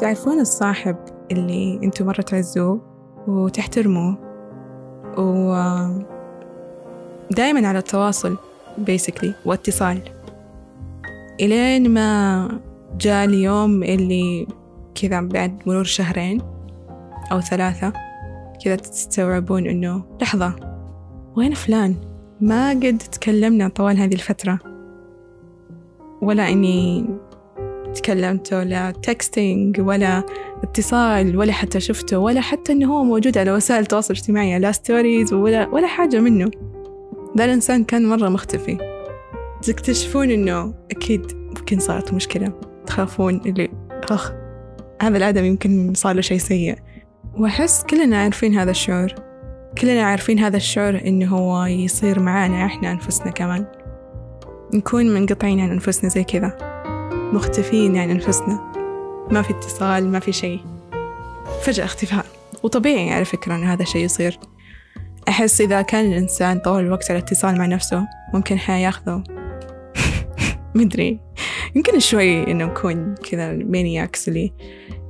تعرفون الصاحب اللي أنتوا مرة تعزوه وتحترموه؟ و دائما على التواصل basically واتصال. إلين ما جاء اليوم اللي كذا بعد مرور شهرين أو ثلاثة كذا تستوعبون إنه لحظة وين فلان؟ ما قد تكلمنا طوال هذه الفترة. ولا إني تكلمت ولا texting ولا اتصال ولا حتى شفته ولا حتى إنه هو موجود على وسائل التواصل الاجتماعي لا stories ولا ولا حاجة منه. ذا الإنسان كان مرة مختفي. تكتشفون إنه أكيد ممكن صارت مشكلة. تخافون اللي أخ هذا الآدم يمكن صار له شيء سيء. وأحس كلنا عارفين هذا الشعور. كلنا عارفين هذا الشعور إنه هو يصير معانا إحنا أنفسنا كمان. نكون منقطعين عن أنفسنا زي كذا. مختفين عن أنفسنا. ما في اتصال ما في شيء. فجأة اختفاء. وطبيعي على فكرة أن هذا الشيء يصير. أحس إذا كان الإنسان طول الوقت على اتصال مع نفسه ممكن حياخذه مدري يمكن شوي إنه نكون كذا maniacs اللي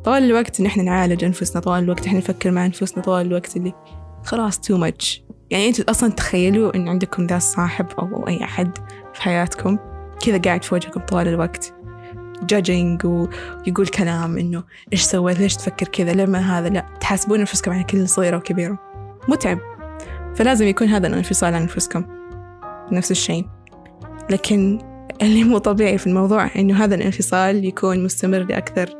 طوال الوقت إن إحنا نعالج أنفسنا طوال الوقت إحنا نفكر مع أنفسنا طوال الوقت اللي خلاص too much يعني أنتوا أصلا تخيلوا إن عندكم ذا الصاحب أو أي أحد في حياتكم كذا قاعد في وجهكم طوال الوقت. judging ويقول كلام إنه إيش سويت؟ ليش تفكر كذا؟ لما هذا؟ لا تحاسبون أنفسكم على كل صغيرة وكبيرة. متعب. فلازم يكون هذا الانفصال عن أنفسكم نفس الشيء. لكن اللي مو طبيعي في الموضوع إنه هذا الانفصال يكون مستمر لأكثر.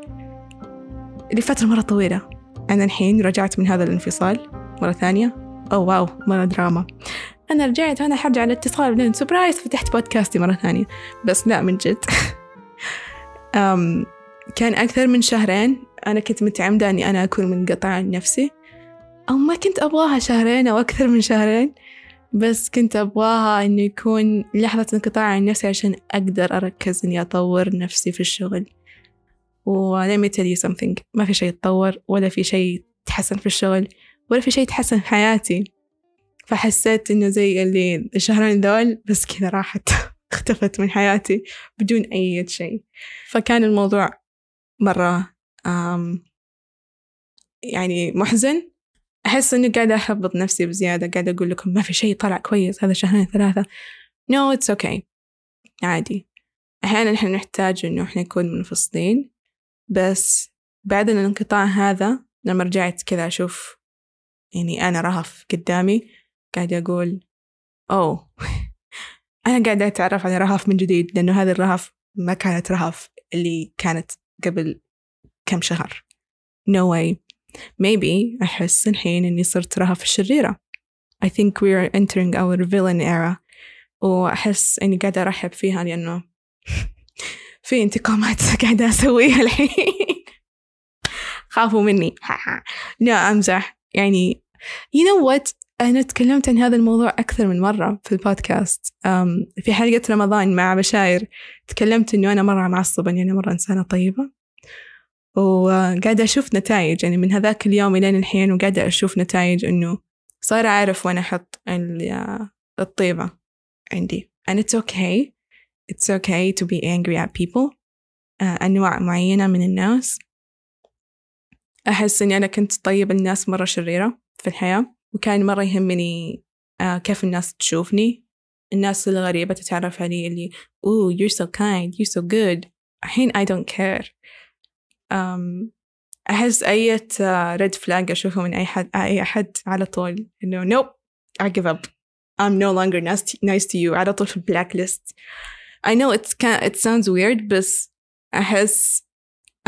لفترة مرة طويلة. أنا الحين رجعت من هذا الانفصال مرة ثانية. oh wow مرة دراما. أنا رجعت وأنا حرجع الاتصال بعدين surprise فتحت بودكاستي مرة ثانية. بس لا من جد. كان أكثر من شهرين أنا كنت متعمدة أني أنا أكون منقطعة عن نفسي. أو ما كنت أبغاها شهرين أو أكثر من شهرين بس كنت أبغاها إنه يكون لحظة انقطاع عن نفسي عشان أقدر أركز إني أطور نفسي في الشغل. و let me tell you something ما في شيء يتطور ولا في شيء يتحسن في الشغل ولا في شيء يتحسن في حياتي. فحسيت إنه زي اللي الشهرين دول بس كذا راحت. اختفت من حياتي بدون أي شيء. فكان الموضوع مرة يعني محزن. أحس إني قاعدة أحبط نفسي بزيادة قاعدة أقول لكم ما في شيء طلع كويس هذا شهرين ثلاثة. No it's okay. عادي. أحيانا إحنا نحتاج إنه إحنا نكون منفصلين بس بعد الانقطاع هذا لما رجعت كذا أشوف يعني أنا رهف قدامي قاعدة أقول أوه. أنا قاعدة أتعرف على رهف من جديد لأنه هذا الرهف ما كانت رهف اللي كانت قبل كم شهر. No way. Maybe أحس الحين إني صرت رهف الشريرة. I think we are entering our villain era. وأحس إني قاعدة أرحب فيها لأنه في انتقامات قاعدة أسويها الحين. خافوا مني. لا أمزح. يعني you know what? أنا تكلمت عن هذا الموضوع أكثر من مرة في البودكاست. في حلقة رمضان مع بشاير تكلمت إنه أنا مرة معصبة إني أنا مرة إنسانة طيبة. وقاعدة أشوف نتائج يعني من هذاك اليوم إلين الحين وقاعدة أشوف نتائج إنه صار أعرف وين أحط الطيبة عندي. And it's okay. It's okay to be angry at people. uh, أنواع معينة من الناس. أحس إني أنا كنت طيب الناس مرة شريرة في الحياة. وكان مرة يهمني uh, كيف الناس تشوفني. الناس الغريبة تتعرف علي اللي oh you're so kind you're so good. الحين I don't care. um, أحس أي red flag أشوفه من أي حد أي أحد على طول إنه nope I give up. I'm no longer nice to, you على طول في ال black list I know it can it sounds weird بس أحس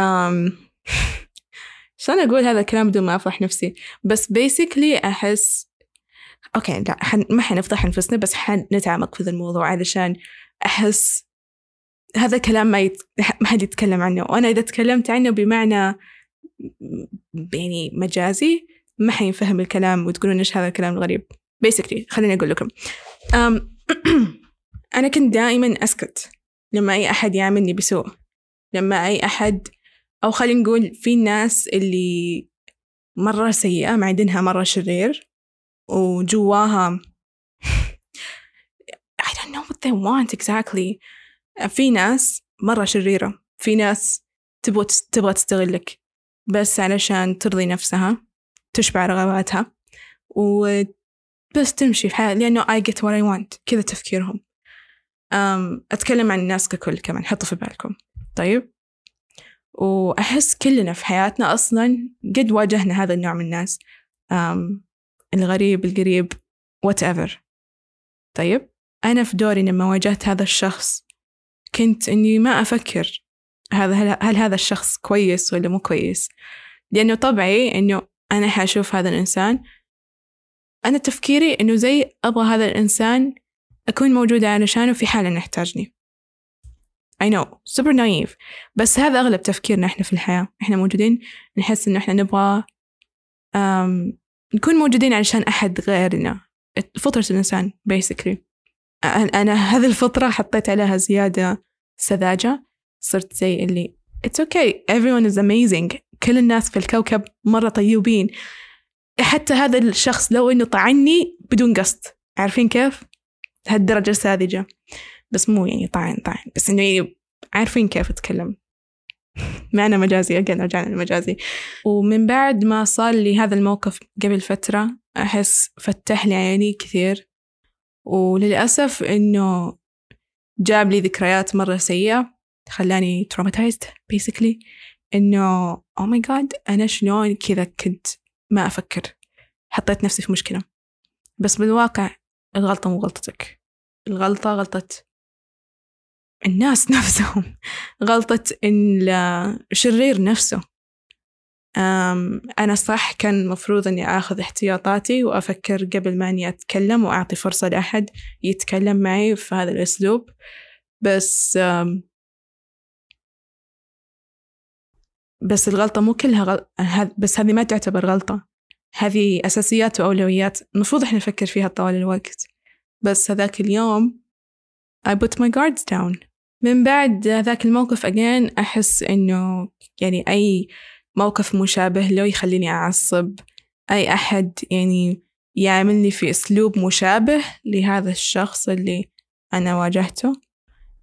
um, شلون أقول هذا الكلام بدون ما أفضح نفسي؟ بس basically أحس okay لا حن... ما حنفضح أنفسنا بس حنتعمق في ذا الموضوع علشان أحس هذا كلام ما يت... ما حد يتكلم عنه. وأنا إذا تكلمت عنه بمعنى يعني مجازي ما حينفهم الكلام وتقولون إيش هذا الكلام الغريب. basically خليني أقول لكم. um, أنا كنت دائما أسكت لما أي أحد يعاملني بسوء. لما أي أحد أو خلينا نقول في ناس اللي مرة سيئة معدنها مرة شرير وجواها I don't know what they want exactly. في ناس مرة شريرة في ناس تبغى تبغى تستغلك بس علشان ترضي نفسها تشبع رغباتها وبس تمشي في حياتها لأنه I get what I want كذا تفكيرهم. أتكلم عن الناس ككل كمان حطوا في بالكم. طيب. وأحس كلنا في حياتنا أصلا قد واجهنا هذا النوع من الناس. أم الغريب القريب whatever. طيب أنا في دوري لما واجهت هذا الشخص كنت إني ما أفكر هذا هل, هل هذا الشخص كويس ولا مو كويس. لأنه طبعي إنه أنا حأشوف هذا الإنسان. أنا تفكيري إنه زي أبغى هذا الإنسان أكون موجودة علشانه في حال إنه يحتاجني I know super naive. بس هذا أغلب تفكيرنا إحنا في الحياة. إحنا موجودين نحس إنه إحنا نبغى um, نكون موجودين علشان أحد غيرنا. فطرة الإنسان basically. أنا هذه الفطرة حطيت عليها زيادة سذاجة. صرت زي اللي it's okay. Everyone is amazing. كل الناس في الكوكب مرة طيوبين حتى هذا الشخص لو إنه طعني بدون قصد. عارفين كيف؟ هالدرجة ساذجة بس مو يعني طعن طعن بس إنه عارفين كيف أتكلم. معنى مجازي أجل رجعنا للمجازي ومن بعد ما صار لي هذا الموقف قبل فترة أحس فتح لي عيني كثير. وللأسف إنه جاب لي ذكريات مرة سيئة خلاني traumatized basically. إنه oh my god أنا شلون كذا كنت ما أفكر. حطيت نفسي في مشكلة. بس بالواقع الغلطة مو غلطتك. الغلطة غلطة الناس نفسهم غلطة الشرير نفسه. أنا صح كان المفروض أني أخذ احتياطاتي وأفكر قبل ما أني أتكلم وأعطي فرصة لأحد يتكلم معي في هذا الأسلوب. بس بس الغلطة مو كلها غل... بس هذه ما تعتبر غلطة. هذه أساسيات وأولويات. المفروض إحنا نفكر فيها طوال الوقت. بس هذاك اليوم I put my guards down. من بعد ذاك الموقف again أحس إنه يعني أي موقف مشابه له يخليني أعصب. أي أحد يعني يعاملني في أسلوب مشابه لهذا الشخص اللي أنا واجهته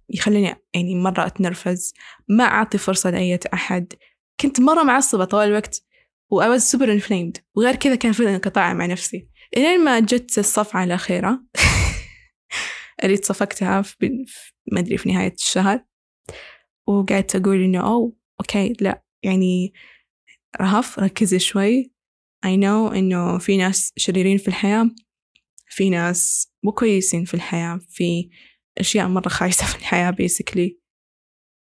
يخليني يعني مرة أتنرفز. ما أعطي فرصة لأي أحد. كنت مرة معصبة طوال الوقت و I was super inflamed. وغير كذا كان في انقطاع مع نفسي. إلين ما جت الصفعة الأخيرة اللي تصفقتها في ما أدري في نهاية الشهر. وقعدت أقول إنه أوه أوكي لا يعني رهف ركزي شوي. I know إنه في ناس شريرين في الحياة في ناس مو كويسين في الحياة في أشياء مرة خايسة في الحياة basically.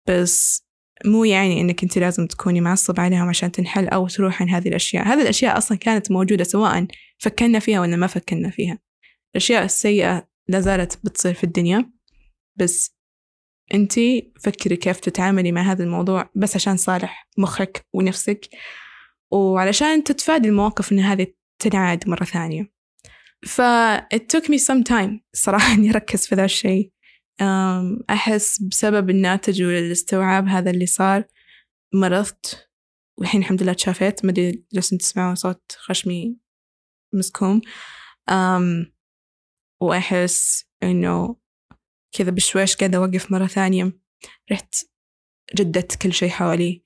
بس مو يعني إنك أنت لازم تكوني معصب عليهم عشان تنحل أو تروح عن هذه الأشياء. هذه الأشياء أصلا كانت موجودة سواء فكرنا فيها ولا ما فكرنا فيها. الأشياء السيئة لا زالت بتصير في الدنيا. بس أنت فكري كيف تتعاملي مع هذا الموضوع بس عشان صالح مخك ونفسك وعلشان تتفادي المواقف إن هذه تنعاد مرة ثانية. ف it took me some time صراحة إني أركز في ذا الشيء. أحس بسبب الناتج والاستوعاب هذا اللي صار مرضت والحين الحمد لله تشافيت. ما أدري جالسين تسمعوا صوت خشمي مسكوم. أم وأحس إنه كذا بشويش قاعدة أوقف مرة ثانية. رحت جددت كل شيء حوالي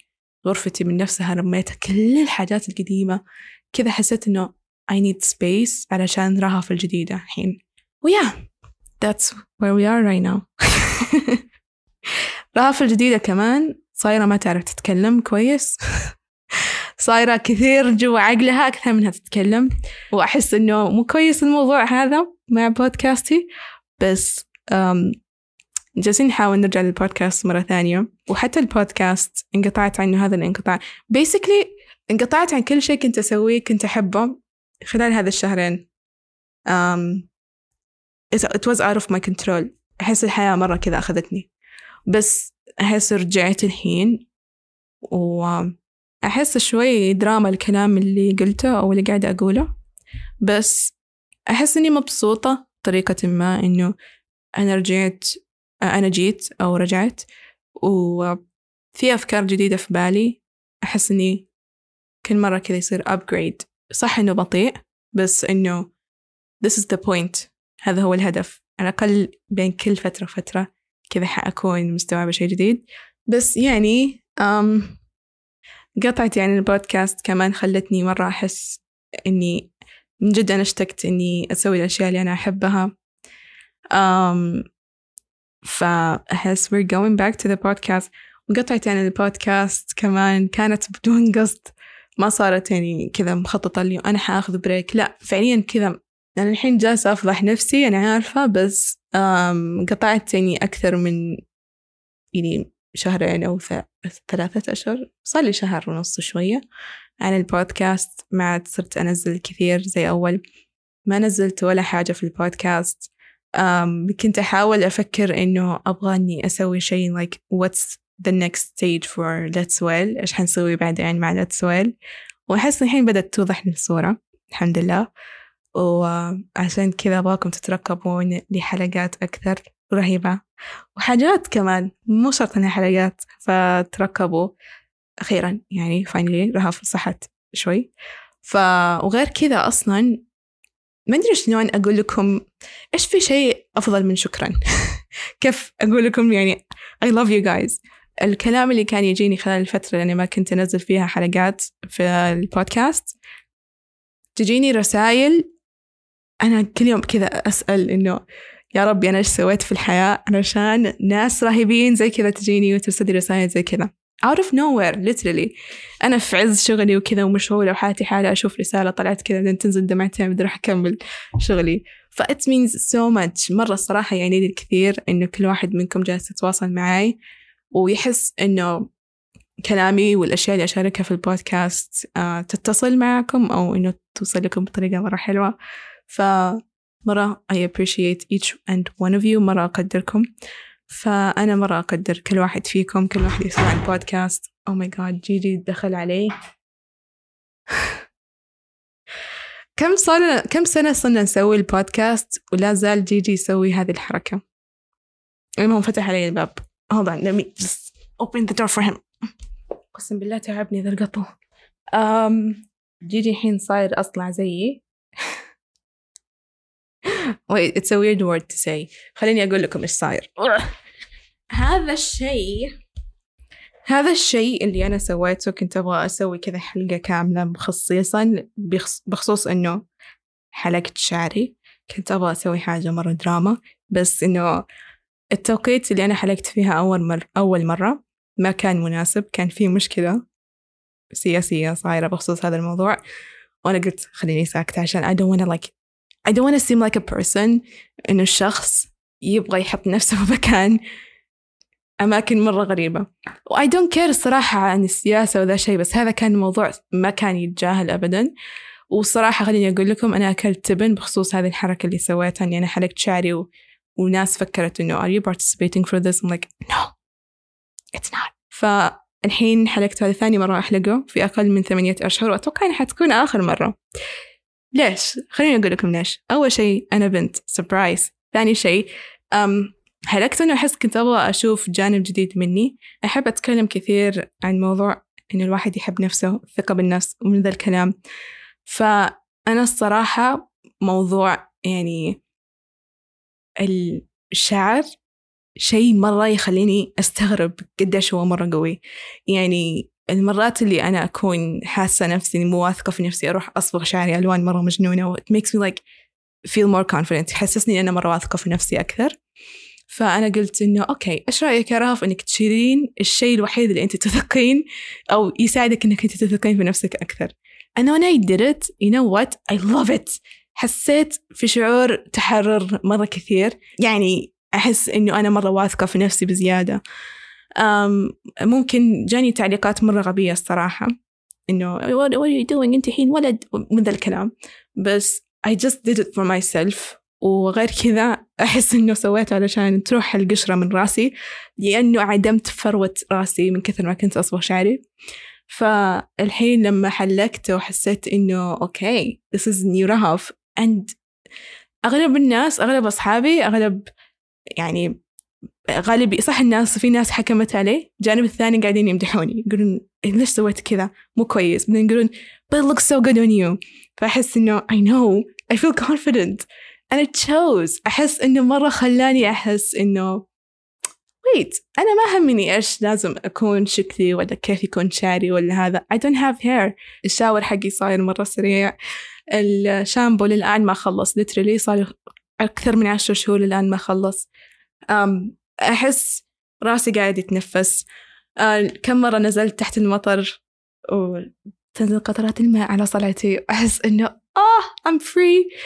غرفتي من نفسها رميتها كل الحاجات القديمة. كذا حسيت إنه I need space علشان رهف الجديدة الحين. ويا that's where we are right now. رهف الجديدة كمان. صايرة ما تعرف تتكلم كويس. صايرة كثير جوا عقلها أكثر منها تتكلم. وأحس إنه مو كويس الموضوع هذا مع بودكاستي. بس جالسين نحاول نرجع للبودكاست مرة ثانية. وحتى البودكاست انقطعت عنه هذا الانقطاع. Basically انقطعت عن كل شيء كنت أسويه كنت أحبه خلال هذا الشهرين. um, it was out of my control. أحس الحياة مرة كذا أخذتني. بس أحس رجعت الحين. وأحس شوي دراما الكلام اللي قلته أو اللي قاعدة أقوله بس أحس إني مبسوطة بطريقة ما إنه أنا رجعت أنا جيت أو رجعت وفي أفكار جديدة في بالي أحس إني كل مرة كذا يصير upgrade. صح إنه بطيء بس إنه this is the point. هذا هو الهدف. على الأقل بين كل فترة وفترة كذا حأكون مستوعبة شيء جديد. بس يعني um, قطعة يعني البودكاست كمان خلتني مرة أحس إني من جد أنا اشتقت إني أسوي الأشياء اللي أنا أحبها. um, فأحس we're going back to the podcast. وقطعة يعني البودكاست كمان كانت بدون قصد. ما صارت يعني كذا مخططة لي أنا حأخذ break لا فعليا كذا. أنا الحين جالسة أفضح نفسي أنا عارفة بس قطعت يعني أكثر من يعني شهرين أو ثلاثة أشهر. صار لي شهر ونص شوية عن البودكاست ما عاد صرت أنزل كثير زي أول. ما نزلت ولا حاجة في البودكاست. um, كنت أحاول أفكر إنه أبغى إني أسوي شيء like what's the next stage for Let's Well إيش حنسوي بعدين مع Let's Well وأحس الحين بدأت توضح لي الصورة الحمد لله. وعشان كذا أبغاكم تترقبوا لحلقات أكثر. رهيبة. وحاجات كمان مو شرط إنها حلقات فتركبوا. أخيرا يعني فاينلي رهف صحت شوي. ف وغير كذا أصلا ما أدري شلون أقول لكم إيش في شيء أفضل من شكرا. كيف أقول لكم؟ يعني I love you guys. الكلام اللي كان يجيني خلال الفترة اللي ما كنت أنزل فيها حلقات في البودكاست تجيني رسائل أنا كل يوم كذا أسأل إنه يا ربي أنا إيش سويت في الحياة؟ علشان ناس رهيبين زي كذا تجيني وترسل لي رسائل زي كذا. Out of nowhere literally. أنا في عز شغلي وكذا ومشغولة وحالتي حالة أشوف رسالة طلعت كذا بعدين تنزل دمعتين بدي أروح أكمل شغلي. ف it means so much. مرة الصراحة يعني لي الكثير إنه كل واحد منكم جالس يتواصل معي ويحس إنه كلامي والأشياء اللي أشاركها في البودكاست آه تتصل معكم أو إنه توصل لكم بطريقة مرة حلوة. ف مرة. I appreciate each and one of you. مرة أقدركم. فأنا مرة أقدر كل واحد فيكم كل واحد يسمع البودكاست. Oh my god جيجي دخل علي. كم صار كم سنة صرنا نسوي البودكاست؟ ولا زال جيجي يسوي هذه الحركة. المهم فتح علي الباب. Hold on let me just open the door for him. قسم بالله تعبني ذا القطو um, جيجي الحين صاير أصلع زيي. wait it's a weird word to say. خليني أقول لكم إيش صاير. هذا الشيء هذا الشيء اللي أنا سويته كنت أبغى أسوي كذا حلقة كاملة خصيصا بخصوص إنه حلقت شعري. كنت أبغى أسوي حاجة مرة دراما بس إنه التوقيت اللي أنا حلقت فيها أول مرة أول مرة ما كان مناسب كان في مشكلة سياسية صايرة بخصوص هذا الموضوع. وأنا قلت خليني ساكتة عشان I don't wanna like I don't wanna seem like a person إنه الشخص يبغى يحط نفسه في مكان أماكن مرة غريبة. و I don't care الصراحة عن السياسة وذا شيء بس هذا كان موضوع ما كان يتجاهل أبدا. والصراحة خليني أقول لكم أنا أكلت تبن بخصوص هذه الحركة اللي سويتها إني أنا حلقت شعري و... وناس فكرت إنه are you participating for this? I'm like no it's not. فالحين حلقت هذه ثاني مرة أحلقه في أقل من ثمانية أشهر وأتوقع إنها حتكون آخر مرة. ليش؟ خليني أقول لكم ليش. أول شيء أنا بنت. surprise ثاني شيء um حلقت إنه أحس كنت أبغى أشوف جانب جديد مني. أحب أتكلم كثير عن موضوع إن الواحد يحب نفسه الثقة بالنفس ومن ذا الكلام. فأنا الصراحة موضوع يعني الشعر شيء مرة يخليني أستغرب قديش هو مرة قوي. يعني المرات اللي أنا أكون حاسة نفسي مو واثقة في نفسي أروح أصبغ شعري ألوان مرة مجنونة it makes me like feel more confident يحسسني أنا مرة واثقة في نفسي أكثر. فأنا قلت إنه أوكي إيش رأيك يا رهف إنك تشيلين الشيء الوحيد اللي أنت تثقين أو يساعدك إنك أنت تثقين في نفسك أكثر؟ أنا when I did it you know what I love it. حسيت في شعور تحرر مرة كثير يعني أحس إنه أنا مرة واثقة في نفسي بزيادة. ممكن جاني تعليقات مرة غبية الصراحة. إنه what are you doing أنت الحين؟ ولد من ذا الكلام. بس I just did it for myself. وغير كذا أحس إنه سويته علشان تروح القشرة من راسي لأنه عدمت فروة راسي من كثر ما كنت أصبغ شعري. فالحين لما حلقته وحسيت إنه okay this is new رهف and أغلب الناس أغلب أصحابي أغلب يعني غالبي صح الناس في ناس حكمت عليه؟ الجانب الثاني قاعدين يمدحوني يقولون ليش سويت كذا؟ مو كويس. بعدين يقولون but it looks so good on you. فأحس إنه I know. I feel confident. It shows. أحس إنه مرة خلاني أحس إنه wait أنا ما همني إيش لازم أكون شكلي ولا كيف يكون شعري ولا هذا. I don't have hair. الشاور حقي صاير مرة سريع. الشامبو للآن ما خلص. literally صار أكثر من عشر شهور الآن ما خلص. Um, أحس راسي قاعد يتنفس. uh, كم مرة نزلت تحت المطر وتنزل قطرات الماء على صلعتي. أحس إنه آه I'm free.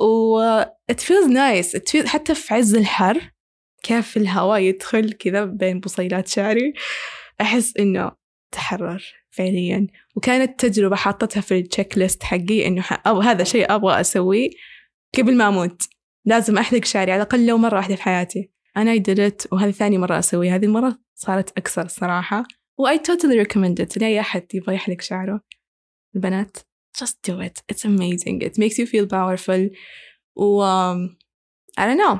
و it feels nice. It feels حتى في عز الحر كيف الهواء يدخل كذا بين بصيلات شعري أحس إنه تحرر فعليا. وكانت تجربة حاطتها في التشيك ليست حقي إنه أو هذا شيء أبغى أسويه قبل ما أموت. لازم أحلق شعري على الأقل لو مرة واحدة في حياتي. أنا دلت وهذه ثاني مرة أسويها. هذه المرة صارت أكثر صراحة. و I totally recommend it. لأي أحد يبغى يحلق شعره. البنات just do it. It's amazing. It makes you feel powerful. و um, I don't know.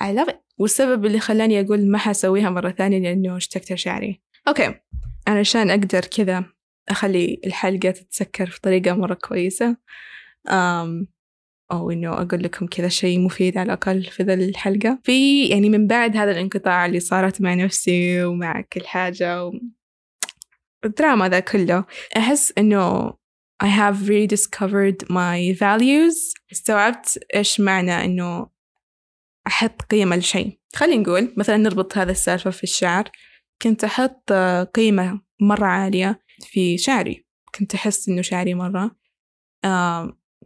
I love it. والسبب اللي خلاني أقول ما حسويها مرة ثانية لأنه اشتقت شعري أوكي علشان أقدر كذا أخلي الحلقة تتسكر بطريقة مرة كويسة. أم أو إنه أقول لكم كذا شيء مفيد على الأقل في ذا الحلقة. في يعني من بعد هذا الانقطاع اللي صارت مع نفسي ومع كل حاجة و... الدراما ذا كله أحس إنه I have rediscovered my values. استوعبت إيش معنى إنه أحط قيمة لشيء. خلينا نقول مثلا نربط هذا السالفة في الشعر. كنت أحط قيمة مرة عالية في شعري. كنت أحس إنه شعري مرة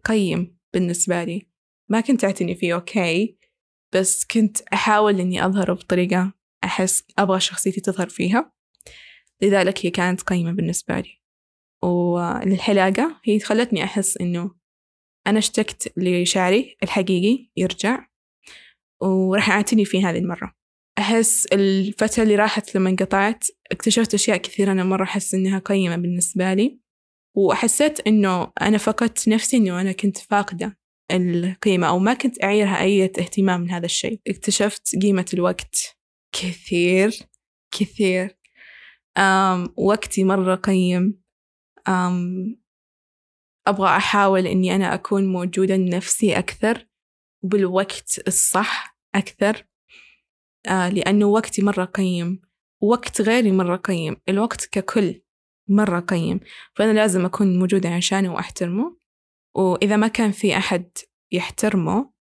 قيم. بالنسبة لي. ما كنت أعتني فيه أوكي. بس كنت أحاول إني أظهره بطريقة أحس أبغى شخصيتي تظهر فيها. لذلك هي كانت قيمة بالنسبة لي. وللحلاقة هي خلتني أحس إنه أنا اشتقت لشعري الحقيقي يرجع وراح أعتني فيه هذه المرة. أحس الفترة اللي راحت لما انقطعت اكتشفت أشياء كثيرة أنا مرة أحس إنها قيمة بالنسبة لي. وحسيت إنه أنا فقدت نفسي إنه أنا كنت فاقدة القيمة أو ما كنت أعيرها أي اهتمام من هذا الشيء. اكتشفت قيمة الوقت كثير كثير. أم وقتي مرة قيم. أم أبغى أحاول إني أنا أكون موجودة لنفسي أكثر بالوقت الصح أكثر. آه لأنه وقتي مرة قيم وقت غيري مرة قيم. الوقت ككل. مرة قيم. فأنا لازم أكون موجودة عشانه وأحترمه. وإذا ما كان في أحد يحترمه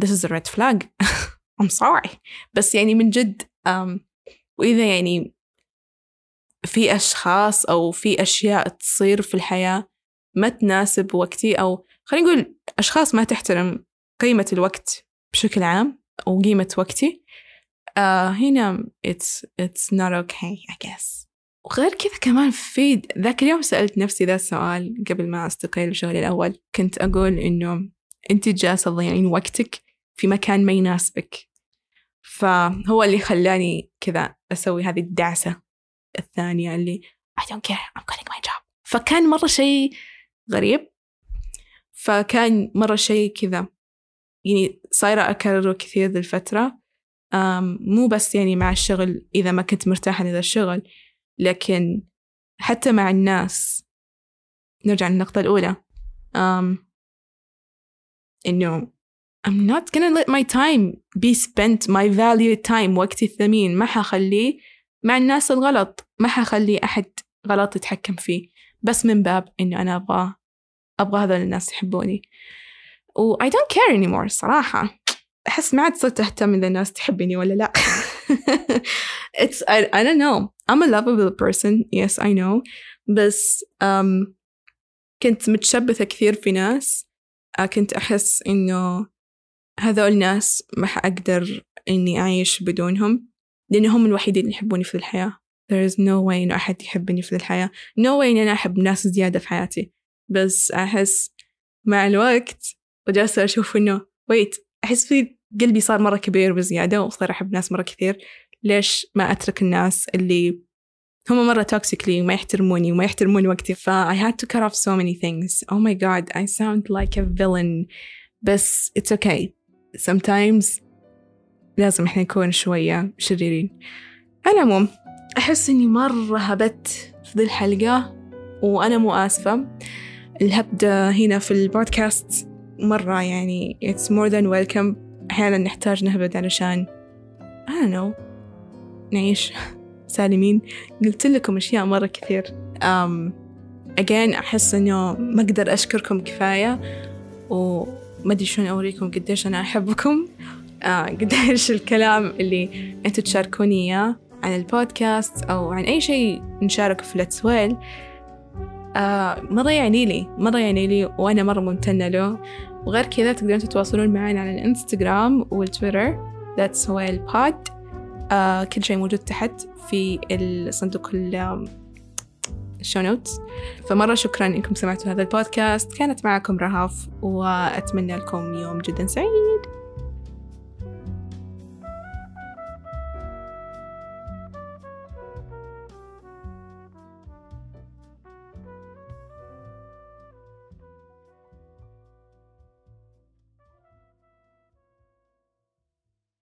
this is a red flag. I'm sorry. بس يعني من جد um, وإذا يعني في أشخاص أو في أشياء تصير في الحياة ما تناسب وقتي أو خلينا نقول أشخاص ما تحترم قيمة الوقت بشكل عام وقيمة وقتي uh, هنا it's, it's not okay I guess. وغير كذا كمان في ذاك اليوم سألت نفسي ذا السؤال قبل ما أستقيل شغلي الأول. كنت أقول إنه أنت جالسة تضيعين وقتك في مكان ما يناسبك. فهو اللي خلاني كذا أسوي هذه الدعسة الثانية اللي I don't care I'm quitting my job. فكان مرة شيء غريب. فكان مرة شيء كذا يعني صايرة أكرره كثير ذي الفترة. مو بس يعني مع الشغل إذا ما كنت مرتاحة لذا الشغل لكن حتى مع الناس. نرجع للنقطة الأولى. um, إنه I'm not gonna let my time be spent my valued time وقتي الثمين. ما حخليه مع الناس الغلط. ما حخلي أحد غلط يتحكم فيه. بس من باب إنه أنا أبغى أبغى هذول الناس يحبوني. و I don't care anymore صراحة. أحس ما عاد صرت أهتم إذا الناس تحبني ولا لا. It's I, I don't know. I'm a lovable person yes I know. بس um, كنت متشبثة كثير في ناس. uh, كنت أحس إنه هذول الناس ما حأقدر إني أعيش بدونهم لأنهم هم الوحيدين اللي يحبوني في الحياة. There is no way إنه أحد يحبني في الحياة. No way إني أنا أحب ناس زيادة في حياتي. بس أحس مع الوقت وجالسة أشوف إنه wait أحس في قلبي صار مرة كبير بزيادة وصار أحب ناس مرة كثير. ليش ما أترك الناس اللي هم مرة toxic لي وما يحترموني وما يحترمون وقتي؟ ف I had to cut off so many things. Oh my god I sound like a villain. بس it's okay. Sometimes لازم إحنا نكون شوية شريرين. على العموم أحس إني مرة هبت في ذي الحلقة وأنا مو آسفة. الهبد هنا في البودكاست مرة يعني it's more than welcome. أحيانا نحتاج نهبد علشان I don't know. نعيش سالمين. قلت لكم أشياء مرة كثير. um, again أحس إنه ما أقدر أشكركم كفاية وما أدري شلون أوريكم قديش أنا أحبكم. آه قديش الكلام اللي أنتوا تشاركوني إياه عن البودكاست أو عن أي شيء نشارك في لتس ويل آه مرة يعني لي مرة يعني لي وأنا مرة ممتنة له. وغير كذا تقدرون تتواصلون معنا على الإنستغرام والتويتر. That's Well Pod. آه كل شيء موجود تحت في الصندوق ال show notes فمرة شكرا إنكم سمعتوا هذا البودكاست. كانت معكم رهف وأتمنى لكم يوم جدا سعيد.